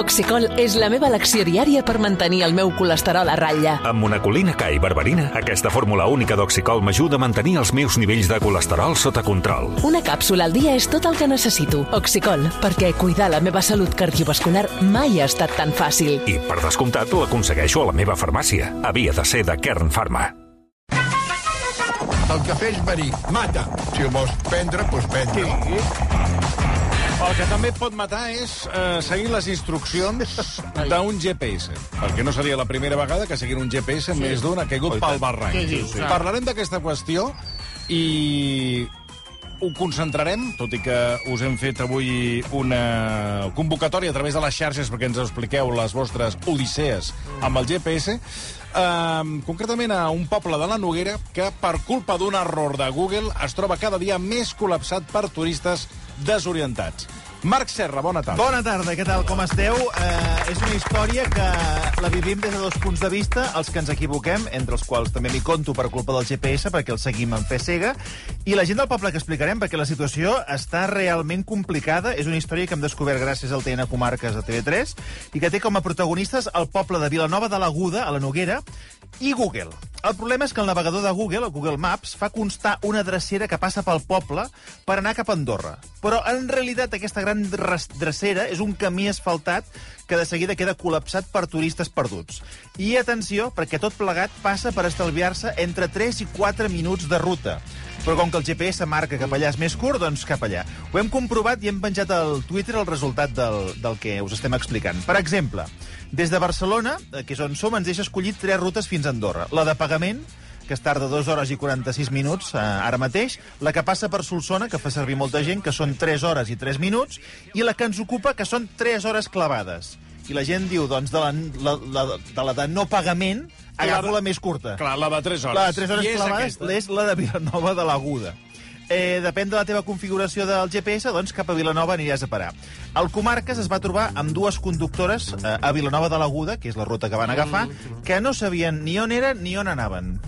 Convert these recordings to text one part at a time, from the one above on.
Oxicol és la meva elecció diària per mantenir el meu colesterol a ratlla. Amb monacolina K i berberina, aquesta fórmula única d'Oxicol m'ajuda a mantenir els meus nivells de colesterol sota control. Una càpsula al dia és tot el que necessito. Oxicol, perquè cuidar la meva salut cardiovascular mai ha estat tan fàcil. I, per descomptat, l'aconsegueixo a la meva farmàcia. Havia de ser de Kern Pharma. El cafè és verí, mata. Si el vols prendre, doncs prendre. El que també et pot matar és eh, seguir les instruccions d'un GPS. Perquè no seria la primera vegada que seguint un GPS sí. més d'un ha caigut pel barranc. Què dius? Sí. Parlarem d'aquesta qüestió i ho concentrarem, tot i que us hem fet avui una convocatòria a través de les xarxes perquè ens expliqueu les vostres odissees amb el GPS, eh, concretament a un poble de la Noguera que, per culpa d'un error de Google, es troba cada dia més col·lapsat per turistes desorientats. Marc Serra, bona tarda. Bona tarda, què tal, com esteu? Eh, és una història que la vivim des de dos punts de vista, els que ens equivoquem, entre els quals també m'hi conto per culpa del GPS, perquè el seguim en fe cega, i la gent del poble que explicarem, perquè la situació està realment complicada. És una història que hem descobert gràcies al TN Comarques de TV3, i que té com a protagonistes el poble de Vilanova de l'Aguda, a la Noguera, i Google. El problema és que el navegador de Google, el Google Maps, fa constar una drecera que passa pel poble per anar cap a Andorra. Però, en realitat, aquesta gran drecera és un camí asfaltat que de seguida queda col·lapsat per turistes perduts. I atenció, perquè tot plegat passa per estalviar-se entre 3 i 4 minuts de ruta. Però com que el GPS marca cap allà és més curt, doncs cap allà. Ho hem comprovat i hem penjat al Twitter el resultat del, del que us estem explicant. Per exemple, des de Barcelona, eh, que és on som, ens deixa escollir tres rutes fins a Andorra. La de pagament, que es tarda 2 hores i 46 minuts eh, ara mateix, la que passa per Solsona, que fa servir molta gent, que són 3 hores i 3 minuts, i la que ens ocupa, que són 3 hores clavades. I la gent diu, doncs, de la, la, la, de la de no pagament, agafo la més curta. Clar, la de 3 hores. La de 3 hores I és clavades aquesta. és la de Vilanova de l'Aguda. Eh, depèn de la teva configuració del GPS, doncs cap a Vilanova aniràs a parar. El Comarques es va trobar amb dues conductores eh, a Vilanova de l'Aguda, que és la ruta que van agafar, que no sabien ni on eren ni on anaven.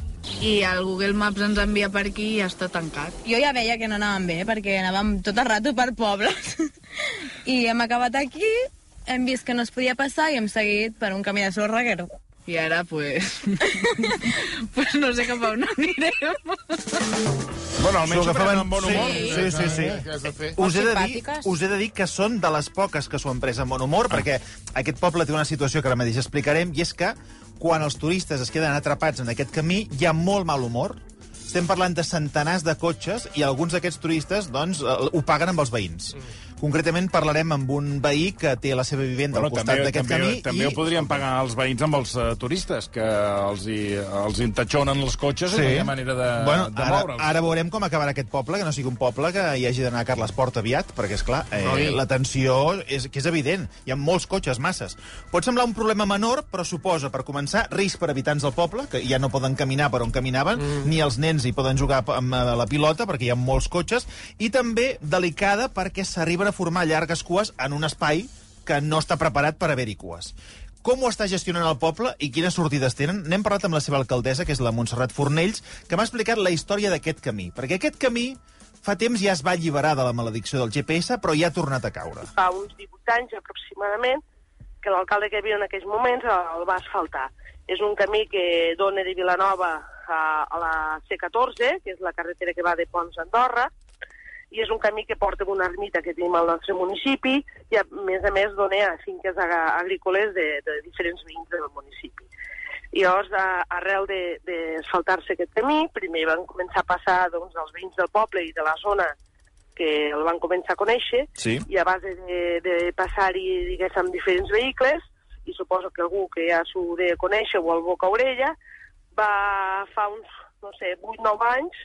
i el Google Maps ens envia per aquí i ja està tancat. Jo ja veia que no anàvem bé, perquè anàvem tot el rato per pobles. I hem acabat aquí, hem vist que no es podia passar i hem seguit per un camí de sorra que... I ara, pues... pues no sé cap a on anirem. Bueno, almenys ho prenen agafaven- amb bon humor. Sí, sí, sí. sí. Què has de fer? Us he, de dir, us he de dir que són de les poques que s'ho han pres amb bon humor, Ah. perquè aquest poble té una situació que ara mateix explicarem, i és que quan els turistes es queden atrapats en aquest camí, hi ha molt mal humor. Estem parlant de centenars de cotxes i alguns d'aquests turistes doncs, eh, ho paguen amb els veïns. Concretament parlarem amb un veí que té la seva vivenda Bueno, al costat d'aquest camí. també i... ho podrien pagar els veïns amb els uh, turistes, que els, hi, els entatxonen els cotxes sí. i no hi ha manera de, bueno, de ara, moure'ls. ara veurem com acabarà aquest poble, que no sigui un poble que hi hagi d'anar a Carles Port aviat, perquè, és clar, eh, Noi. la tensió és, que és evident. Hi ha molts cotxes, masses. Pot semblar un problema menor, però suposa, per començar, risc per habitants del poble, que ja no poden caminar per on caminaven, mm. ni els nens hi poden jugar amb eh, la pilota, perquè hi ha molts cotxes, i també delicada perquè s'arriben a formar llargues cues en un espai que no està preparat per haver-hi cues. Com ho està gestionant el poble i quines sortides tenen? N'hem parlat amb la seva alcaldessa, que és la Montserrat Fornells, que m'ha explicat la història d'aquest camí. Perquè aquest camí fa temps ja es va alliberar de la maledicció del GPS, però ja ha tornat a caure. fa uns 18 anys aproximadament que l'alcalde que havia en aquells moments el va asfaltar. És un camí que dona de Vilanova a la C14, que és la carretera que va de Pons a Andorra, i és un camí que porta una ermita que tenim al nostre municipi i, a més a més, dona a finques agrícoles de, de diferents veïns del municipi. I llavors, a, arrel d'asfaltar-se aquest camí, primer van començar a passar doncs, els veïns del poble i de la zona que el van començar a conèixer, Sí. i a base de, de passar-hi, diguéssim, diferents vehicles, i suposo que algú que ja s'ho de conèixer o el boca orella, va fa uns, no sé, 8-9 anys,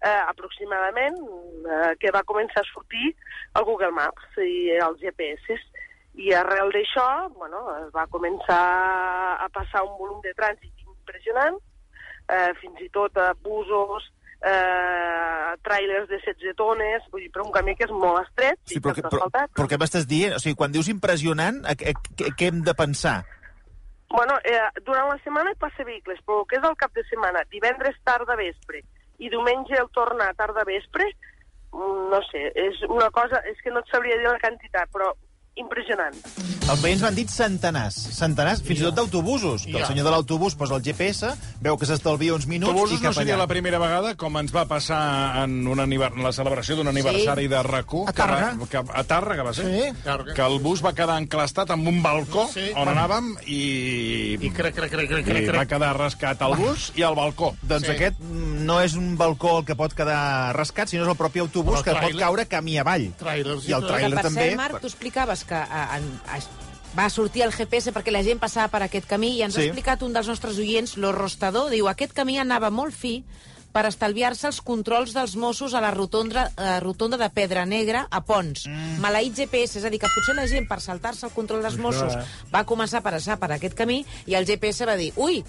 eh, aproximadament, eh, que va començar a sortir el Google Maps i els GPS. I arrel d'això, bueno, es va començar a passar un volum de trànsit impressionant, eh, fins i tot a busos, eh, tràilers de 16 tones, vull dir, per un camí que és molt estret, Sí, però, que però, però què m'estàs dient? O sigui, quan dius impressionant, a, a, què, què hem de pensar? Bueno, eh, durant la setmana hi passa vehicles, però que és el cap de setmana, divendres tarda vespre i diumenge el torna tarda vespre, mm, no sé, és una cosa, és que no et sabria dir la quantitat, però impressionant. Els veïns m'han dit centenars, centenars, fins i tot d'autobusos, que el senyor de l'autobús posa el GPS, veu que s'estalvia uns minuts Autobusos i no cap seria allà. la primera vegada, com ens va passar en, un aniver... en la celebració d'un aniversari de rac A Tàrrega. Que, va- que, a Tàrrega, va ser? Sí. Tàrrega. Que el bus va quedar enclastat amb un balcó Sí. on anàvem i... I crec, crec, crec, crec, i crec, va crec. quedar rascat el bus i el balcó. Doncs Sí. aquest mm, no és un balcó el que pot quedar rascat, sinó és el propi autobús Però que el pot tràiler- caure camí avall. Tràilers i I el tot. tràiler que, per també. cert, Marc, tu explicaves que a, en, a, va sortir el GPS perquè la gent passava per aquest camí i ens Sí. ha explicat un dels nostres oients, l'Orrostador, diu aquest camí anava molt fi per estalviar-se els controls dels Mossos a la rotonda, eh, rotonda de Pedra Negra a Pons. Mm. Maleït GPS, és a dir, que potser la gent per saltar-se el control dels Mossos va començar a passar per aquest camí i el GPS va dir, ui,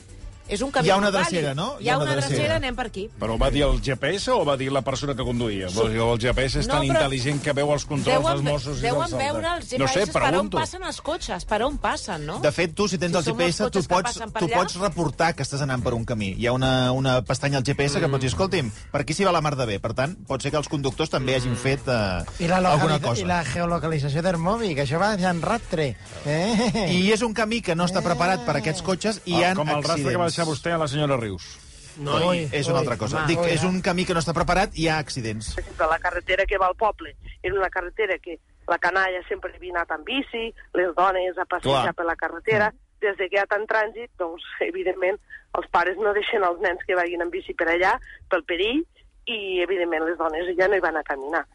és un camí Hi ha una drecera, no? Hi ha una drecera, anem per aquí. Però va dir el GPS o va dir la persona que conduïa? Dir, el GPS és No, tan però intel·ligent que veu els controls dels Mossos i deuen dels altres. veure els No GPS sé, per on pregunto. passen els cotxes, per on passen, no? De fet, tu, si tens Si el GPS, tu pots, tu pots reportar que estàs anant per un camí. Hi ha una, una pestanya al GPS que pots dir, escolti'm, per aquí s'hi va la mar de bé. Per tant, pot ser que els conductors també hagin fet eh, I la, alguna cosa. I la geolocalització del mòbil, que això va en ratre. Eh? I és un camí que no està preparat per a aquests cotxes i hi ha Ah, Com el rastre accidents. Deixar vostè a la senyora Rius. No, Ui. i, És una altra cosa. home, Dic, ui, és un camí que no està preparat i hi ha accidents. Per exemple, la carretera que va al poble era una carretera que la canalla sempre havia anat amb bici, les dones a passejar Clar. per la carretera. Des de que hi ha tant trànsit, doncs, evidentment, els pares no deixen els nens que vagin en bici per allà, pel perill, i, evidentment, les dones ja no hi van a caminar.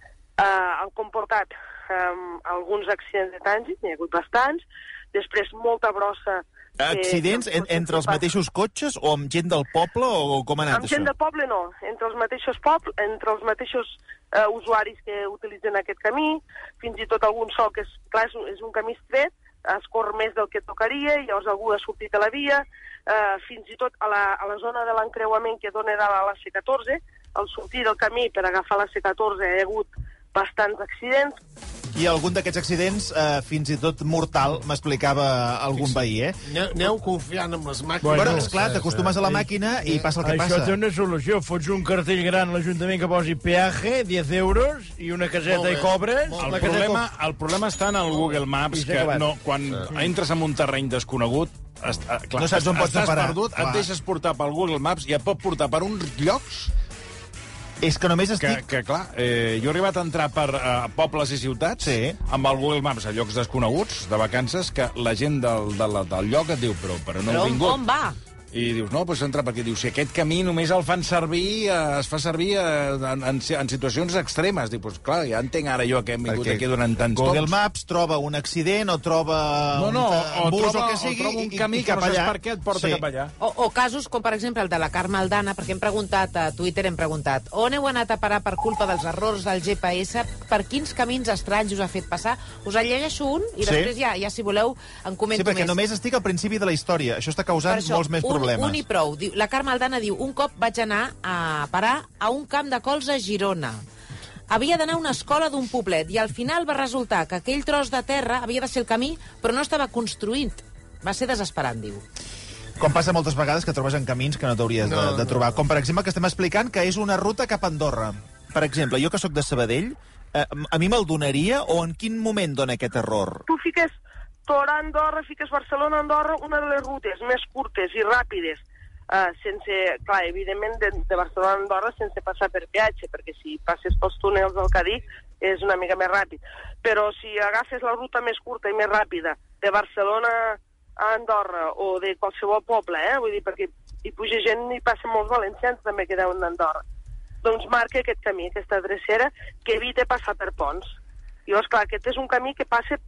Uh, han comportat um, alguns accidents de trànsit, n'hi ha hagut bastants, després molta brossa... Accidents en, entre els mateixos cotxes o amb gent del poble o com ha anat amb això? gent del poble no, entre els mateixos poble, entre els mateixos eh, usuaris que utilitzen aquest camí, fins i tot algun sol que és, clar, és, un, és un camí estret, es corre més del que tocaria, i llavors algú ha sortit a la via, eh, fins i tot a la, a la zona de l'encreuament que dona dalt a la C14, al sortir del camí per agafar la C14 hi ha hagut bastants accidents, I algun d'aquests accidents, eh, fins i tot mortal, m'explicava algun veí, eh? aneu, aneu confiant en les màquines. Bueno, esclar, t'acostumes a la màquina i passa el que Això passa. té una solució. Fots un cartell gran a l'Ajuntament que posi peaje, 10 euros, i una caseta i cobres. El problema, el problema està en el Google Maps, que no, quan entres en un terreny desconegut, est, eh, clar, No saps on pots estàs parar. perdut, Clar. et deixes portar pel Google Maps i et pot portar per uns llocs És que només que, estic... que clar, eh, jo he arribat a entrar per eh, pobles i ciutats Sí. amb el Google Maps a llocs desconeguts, de vacances, que la gent del, de la, del lloc et diu, però, però no Però on, vingut. on va? I dius, no, doncs entra perquè dius, si aquest camí només el fan servir, eh, es fa servir eh, en, en, en situacions extremes. Dic, doncs clar, ja entenc ara jo que hem vingut Perquè aquí durant tants Google tocs. Maps troba un accident o troba No, no, un o, bus troba, o que sigui o troba un i- camí i que cap no saps allà. per què et porta Sí. cap allà. O, o casos com, per exemple, el de la Carme Aldana, perquè hem preguntat a Twitter, hem preguntat on heu anat a parar per culpa dels errors del GPS, per quins camins estranys us ha fet passar? Us en llegeixo un i Sí. després ja, ja si voleu, en comento Sí, perquè més. només estic al principi de la història. Això està causant això, molts més un, problemes. Un i prou. Diu, la Carme Aldana diu, un cop vaig anar a parar a un camp de cols a Girona. Havia d'anar a una escola d'un poblet i al final va resultar que aquell tros de terra havia de ser el camí, però no estava construït. Va ser desesperant, diu. Com passa moltes vegades que trobes en camins que no t'hauries de, No, de no. trobar. Com, per exemple, que estem explicant que és una ruta cap a Andorra. Per exemple, jo que sóc de Sabadell, eh, a mi me'l donaria o en quin moment dona aquest error? tu fiques Torà, Andorra, fiques Barcelona, Andorra, una de les rutes més curtes i ràpides, uh, sense, clar, evidentment, de, de Barcelona a Andorra sense passar per peatge, perquè si passes pels túnels del Cadí és una mica més ràpid. Però si agafes la ruta més curta i més ràpida de Barcelona a Andorra o de qualsevol poble, eh? vull dir, perquè hi puja gent i passen molts valencians també que deuen d'Andorra, doncs marca aquest camí, aquesta drecera, que evita passar per ponts. Llavors, clar, aquest és un camí que passa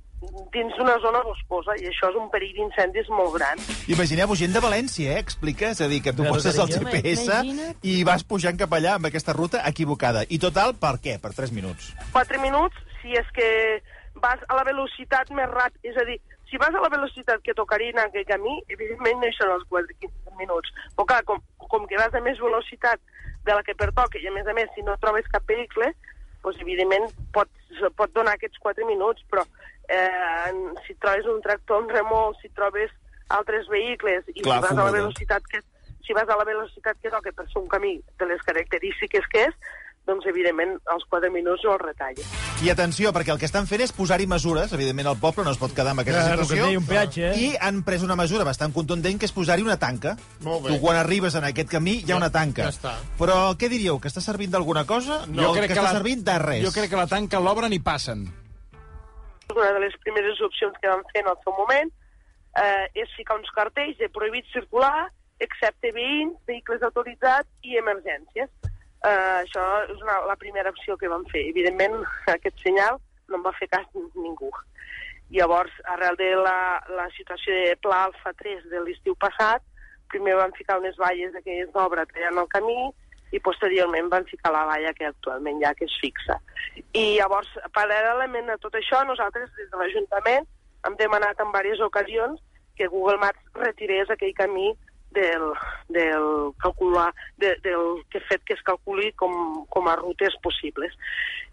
dins d'una zona boscosa i això és un perill d'incendis molt gran. Imagineu-vos gent de València, eh? Explica, és a dir, que tu poses el. GPS Imagina't. i vas pujant cap allà amb aquesta ruta equivocada. I total, per què? Per 3 minuts. 4 minuts, si és que vas a la velocitat més ràpida, és a dir, si vas a la velocitat que tocaria en aquell camí, evidentment no hi són els 4 minuts. Però clar, com, com que vas a més velocitat de la que pertoca, i a més a més, si no trobes cap vehicle, doncs evidentment pot, pot donar aquests 4 minuts, però eh, en- si trobes un tractor, un remolc, si trobes altres vehicles i Clar, si vas a la velocitat que si vas a la velocitat que toca per ser un camí de les característiques que és, doncs evidentment els 4 minuts no els retalla. I atenció, perquè el que estan fent és posar-hi mesures. Evidentment, el poble no es pot quedar amb aquesta Claro, que situació. té un peatge, eh? I han pres una mesura bastant contundent, que és posar-hi una tanca. Molt bé. Tu, quan arribes en aquest camí, hi ha una tanca. ja està. Però què diríeu? Que està servint d'alguna cosa? No, que, està servint de res. Jo crec que la tanca l'obren i passen. Una de les primeres opcions que vam fer en el seu moment eh, és ficar uns cartells de prohibit circular, excepte veïns, vehicles autoritzats i emergències. Eh, això és una, la primera opció que vam fer. Evidentment, aquest senyal no en va fer cas ningú. Llavors, arrel de la, la situació de Pla Alfa 3 de l'estiu passat, primer van ficar unes valles aquelles d'obra tallant el camí i posteriorment van ficar la valla que actualment ja que és fixa. I llavors, paral·lelament a tot això, nosaltres des de l'Ajuntament hem demanat en diverses ocasions que Google Maps retirés aquell camí del, del calcular, de, del que fet que es calculi com, com a rutes possibles.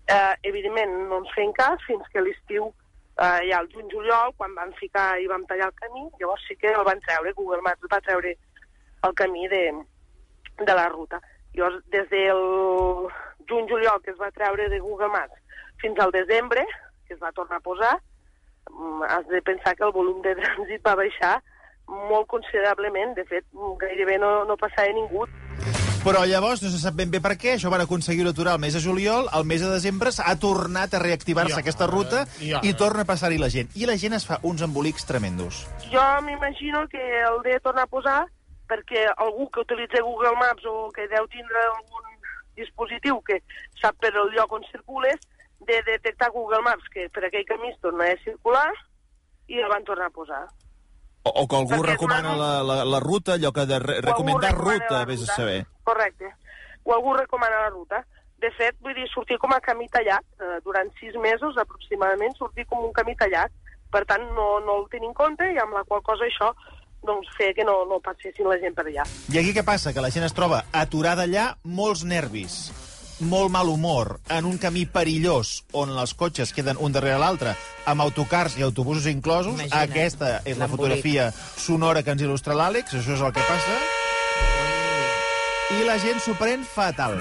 Eh, evidentment, no ens feien cas fins que l'estiu, eh, ja el juny-juliol, quan van ficar i vam tallar el camí, llavors sí que el van treure, Google Maps va treure el camí de, de la ruta. Llavors, des del juny-juliol que es va treure de Google Maps fins al desembre, que es va tornar a posar, mm, has de pensar que el volum de trànsit va baixar molt considerablement. De fet, gairebé no, no passava ningú. Però llavors no se sap ben bé per què. Això van aconseguir-ho aturar el mes de juliol. El mes de desembre ha tornat a reactivar-se Ja, aquesta ruta ja. i torna a passar-hi la gent. I la gent es fa uns embolics tremendos. Jo m'imagino que el de tornar a posar perquè algú que utilitza Google Maps o que deu tindre algun dispositiu que sap per el lloc on circules, de detectar Google Maps que per aquell camí es torna a circular i el van tornar a posar. O, o que algú Perquè recomana la, la, la ruta, allò que de re recomendar ruta, vés a saber. Correcte. O algú recomana la ruta. De fet, vull dir, sortir com a camí tallat, eh, durant sis mesos aproximadament, sortir com un camí tallat. Per tant, no, no el tenim en compte i amb la qual cosa això doncs, fer que no, no passessin la gent per allà. I aquí què passa? Que la gent es troba aturada allà, molts nervis, molt mal humor, en un camí perillós on els cotxes queden un darrere l'altre, amb autocars i autobusos inclosos. Imagina't, Aquesta és la fotografia sonora que ens il·lustra l'Àlex, això és el que passa. I la gent s'ho pren fatal.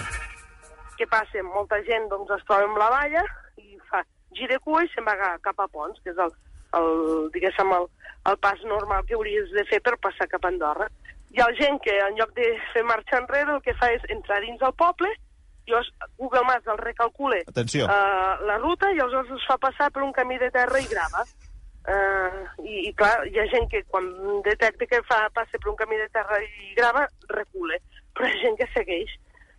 Què passa? Molta gent doncs, es troba amb la valla i fa gira cua i se'n va ca- cap a Pons, que és el, el, diguéssim, el, el pas normal que hauries de fer per passar cap a Andorra. Hi ha gent que, en lloc de fer marxa enrere, el que fa és entrar dins del poble, llavors Google Maps el recalcula Atenció. eh, la ruta i llavors es fa passar per un camí de terra i grava. Uh, i, I, clar, hi ha gent que quan detecta que fa, passa per un camí de terra i grava, recula. Però hi ha gent que segueix.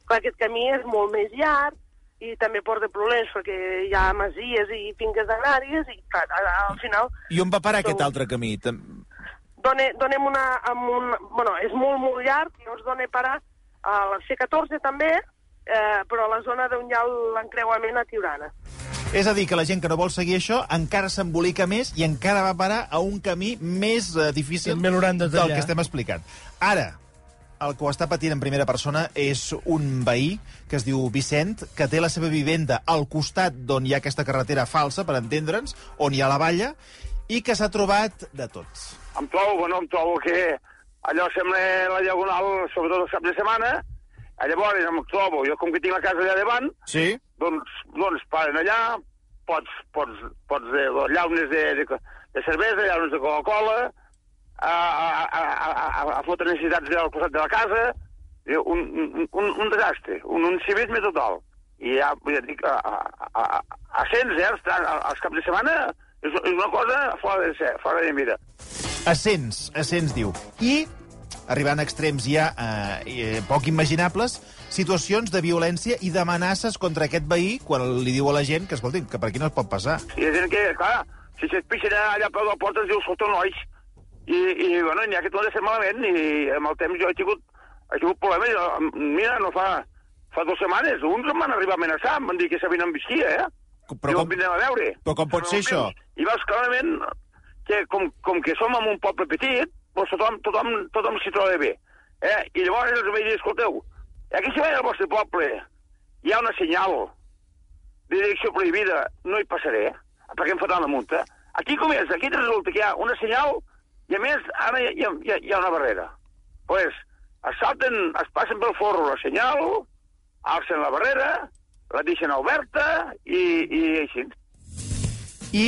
Clar, aquest camí és molt més llarg i també porta problemes perquè hi ha masies i finques agràries i, clar, al, al final I on va parar aquest altre camí? Done, donem una... Amb un, bueno, és molt, molt llarg, llavors dona parar a la C14 també, eh, però a la zona d'on hi ha l'encreuament a Tiurana. És a dir, que la gent que no vol seguir això encara s'embolica més i encara va parar a un camí més eh, difícil de del que estem explicant. Ara, el que ho està patint en primera persona és un veí que es diu Vicent, que té la seva vivenda al costat d'on hi ha aquesta carretera falsa, per entendre'ns, on hi ha la valla, i que s'ha trobat de tot. Em trobo, bueno, em trobo que allò sembla la diagonal, sobretot el cap de setmana, a llavors em trobo, jo com que tinc la casa allà davant, Sí? doncs, doncs paren allà, pots, pots, pots de, llaunes de, de, de cervesa, llaunes de Coca-Cola, a, a, a, a, a, a fotre necessitats del costat de la casa, i un, un, un, un desastre, un, un civisme total. I ja, ja dic, a, a, a, a cents, eh, els, els caps de setmana, és, és una cosa fora de ser, fora de mira. Ascens, ascens, diu. I, arribant a extrems ja eh, eh, poc imaginables, situacions de violència i d'amenaces contra aquest veí quan li diu a la gent que, escolti'm, que per aquí no es pot passar. I la gent que, clar, si se't pixen allà per la porta ens diu, escolta, nois, i, i bueno, n'hi ha que ha de fer malament, i amb el temps jo he tingut, he tingut problemes. Jo, mira, no fa, fa dues setmanes, uns em van arribar a amenaçar, em van dir que sabien envestia, eh? Però I com- vindrem a veure. Però com pot ser això? I veus clarament que com, com que som en un poble petit, doncs tothom, tothom, tothom s'hi troba bé. Eh? I llavors els vaig dir, escolteu, aquí si vaig al vostre poble hi ha una senyal de direcció prohibida, no hi passaré, perquè em fotran la multa. Aquí com és? Aquí resulta que hi ha una senyal i a més ara hi ha, hi ha, hi ha una barrera. Pues, es salten, es passen pel forro la senyal, alcen la barrera, la deixen oberta i, i així. I,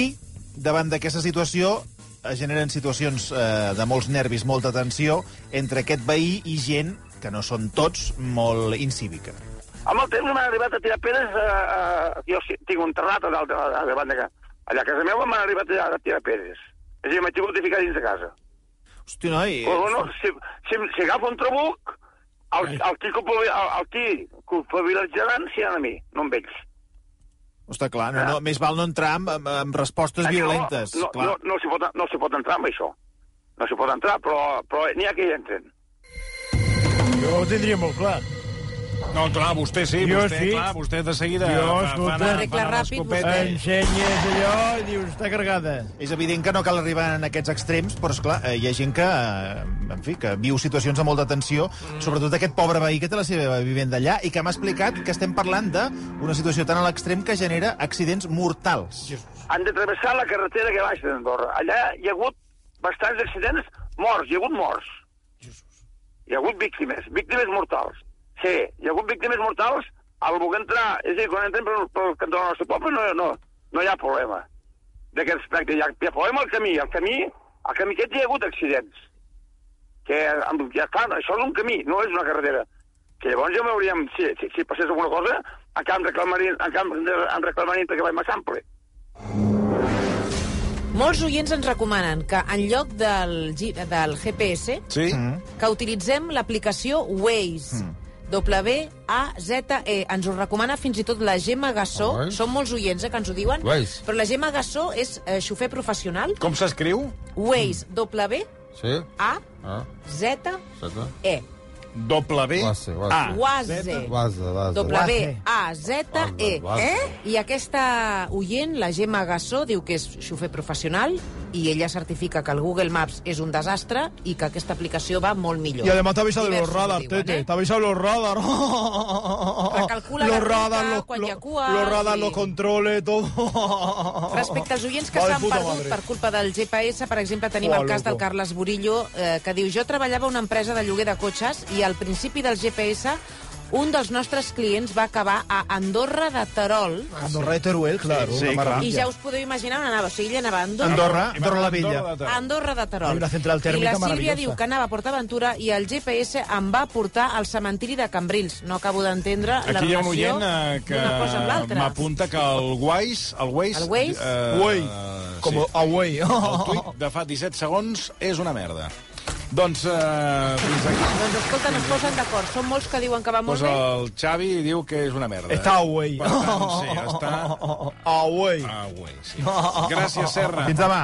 davant d'aquesta situació, es generen situacions eh, de molts nervis, molta tensió, entre aquest veí i gent, que no són tots, molt incívica. Amb el temps m'han arribat a tirar pedres... A, a, jo tinc un terrat a dalt, a, a, a, banda que, allà a casa meva m'han arribat a, a tirar pedres. És a dir, m'he tingut de ficar dins de casa. Hosti, noi... Però, bueno, si, si, si agafo un trabuc, el, el, qui, el qui culpabilitzaran si a mi, no amb ells. Està clar, no, no, més val no entrar amb, amb, amb respostes Això violentes. No, clar. no, no, s'hi pot, no s'hi pot entrar amb això. No s'hi pot entrar, però, però n'hi ha que hi entren. Jo ho tindria molt clar. No, clar, vostè sí, Jo vostè, sí. clar, vostè de seguida Jo, fa, fa, escolta. anar, fa anar ràpid, l'escopeta. Ensenyes allò i dius, està carregada. És evident que no cal arribar en aquests extrems, però, esclar, eh, hi ha gent que, eh, en fi, que viu situacions de molta tensió, sobretot aquest pobre veí que té la seva vivenda allà, i que m'ha explicat que estem parlant d'una situació tan a l'extrem que genera accidents mortals. Han de travessar la carretera que baixa d'Andorra. Allà hi ha hagut bastants accidents morts, hi ha hagut morts. Hi ha hagut víctimes, víctimes mortals. Sí, hi ha hagut víctimes mortals al voler entrar, és a dir, quan entren pel, pel cantó del nostre poble no, no, no hi ha problema d'aquest aspecte. Hi ha, hi ha problema al camí. Al camí, al camí aquest hi ha hagut accidents. Que, amb, ja, clar, això és un camí, no és una carretera. Que llavors ja m'hauríem, si, si, si passés alguna cosa, encara em reclamarien, encara em- em reclamarien perquè vaig a Sample. Molts oients ens recomanen que en lloc del, del GPS Sí? que utilitzem l'aplicació Waze. Mm. W-A-Z-E. Ens ho recomana fins i tot la Gemma Gassó. Waze? Són molts oients eh, que ens ho diuen. Waze. Però la Gemma Gassó és eh, xofer professional. Com s'escriu? Waze. Sí? Ah, W-A-Z-E. W Waze, waze. A. Waze. Vaza, vaza. W-A-Z-E. Waze. Eh? I aquesta oient, la Gemma Gassó, diu que és xofer professional i ella certifica que el Google Maps és un desastre i que aquesta aplicació va molt millor. Y además te avisa de los Diversos ho radar, diuen, Tete. eh? Te avisa de los radar. Recalcula la los ruta, radar, los, quan los- los radar, i- los controles, todo. Respecte als oients que s'han perdut madre. per culpa del GPS, per exemple, tenim Uah, el cas del loco. Carles Burillo, eh, que diu jo treballava a una empresa de lloguer de cotxes i al principi del GPS un dels nostres clients va acabar a Andorra de Terol Andorra de Teruel, claro. Sí, una clar. i ja us podeu imaginar on anava. O sigui, ell anava a Andorra, Andorra, Andorra la Vella. Andorra de Terol. a Andorra de Terol. Hay una central I tèrmica la Sílvia diu que anava a PortAventura i el GPS em va portar al cementiri de Cambrils. No acabo d'entendre la Aquí hi ha un relació oient eh, que d'una cosa amb l'altra. m'apunta que el Waze... El Waze... El Waze? Eh, Waze. Como away. El tuit de fa 17 segons és una merda. Doncs, eh, fins aquí. Doncs escolta, no es posen d'acord. Són molts que diuen que va molt Pues bé. el Xavi diu que és una merda. Está away. Per tant, sí, està... Away. Güey, sí. Gràcies, Serra. Fins demà.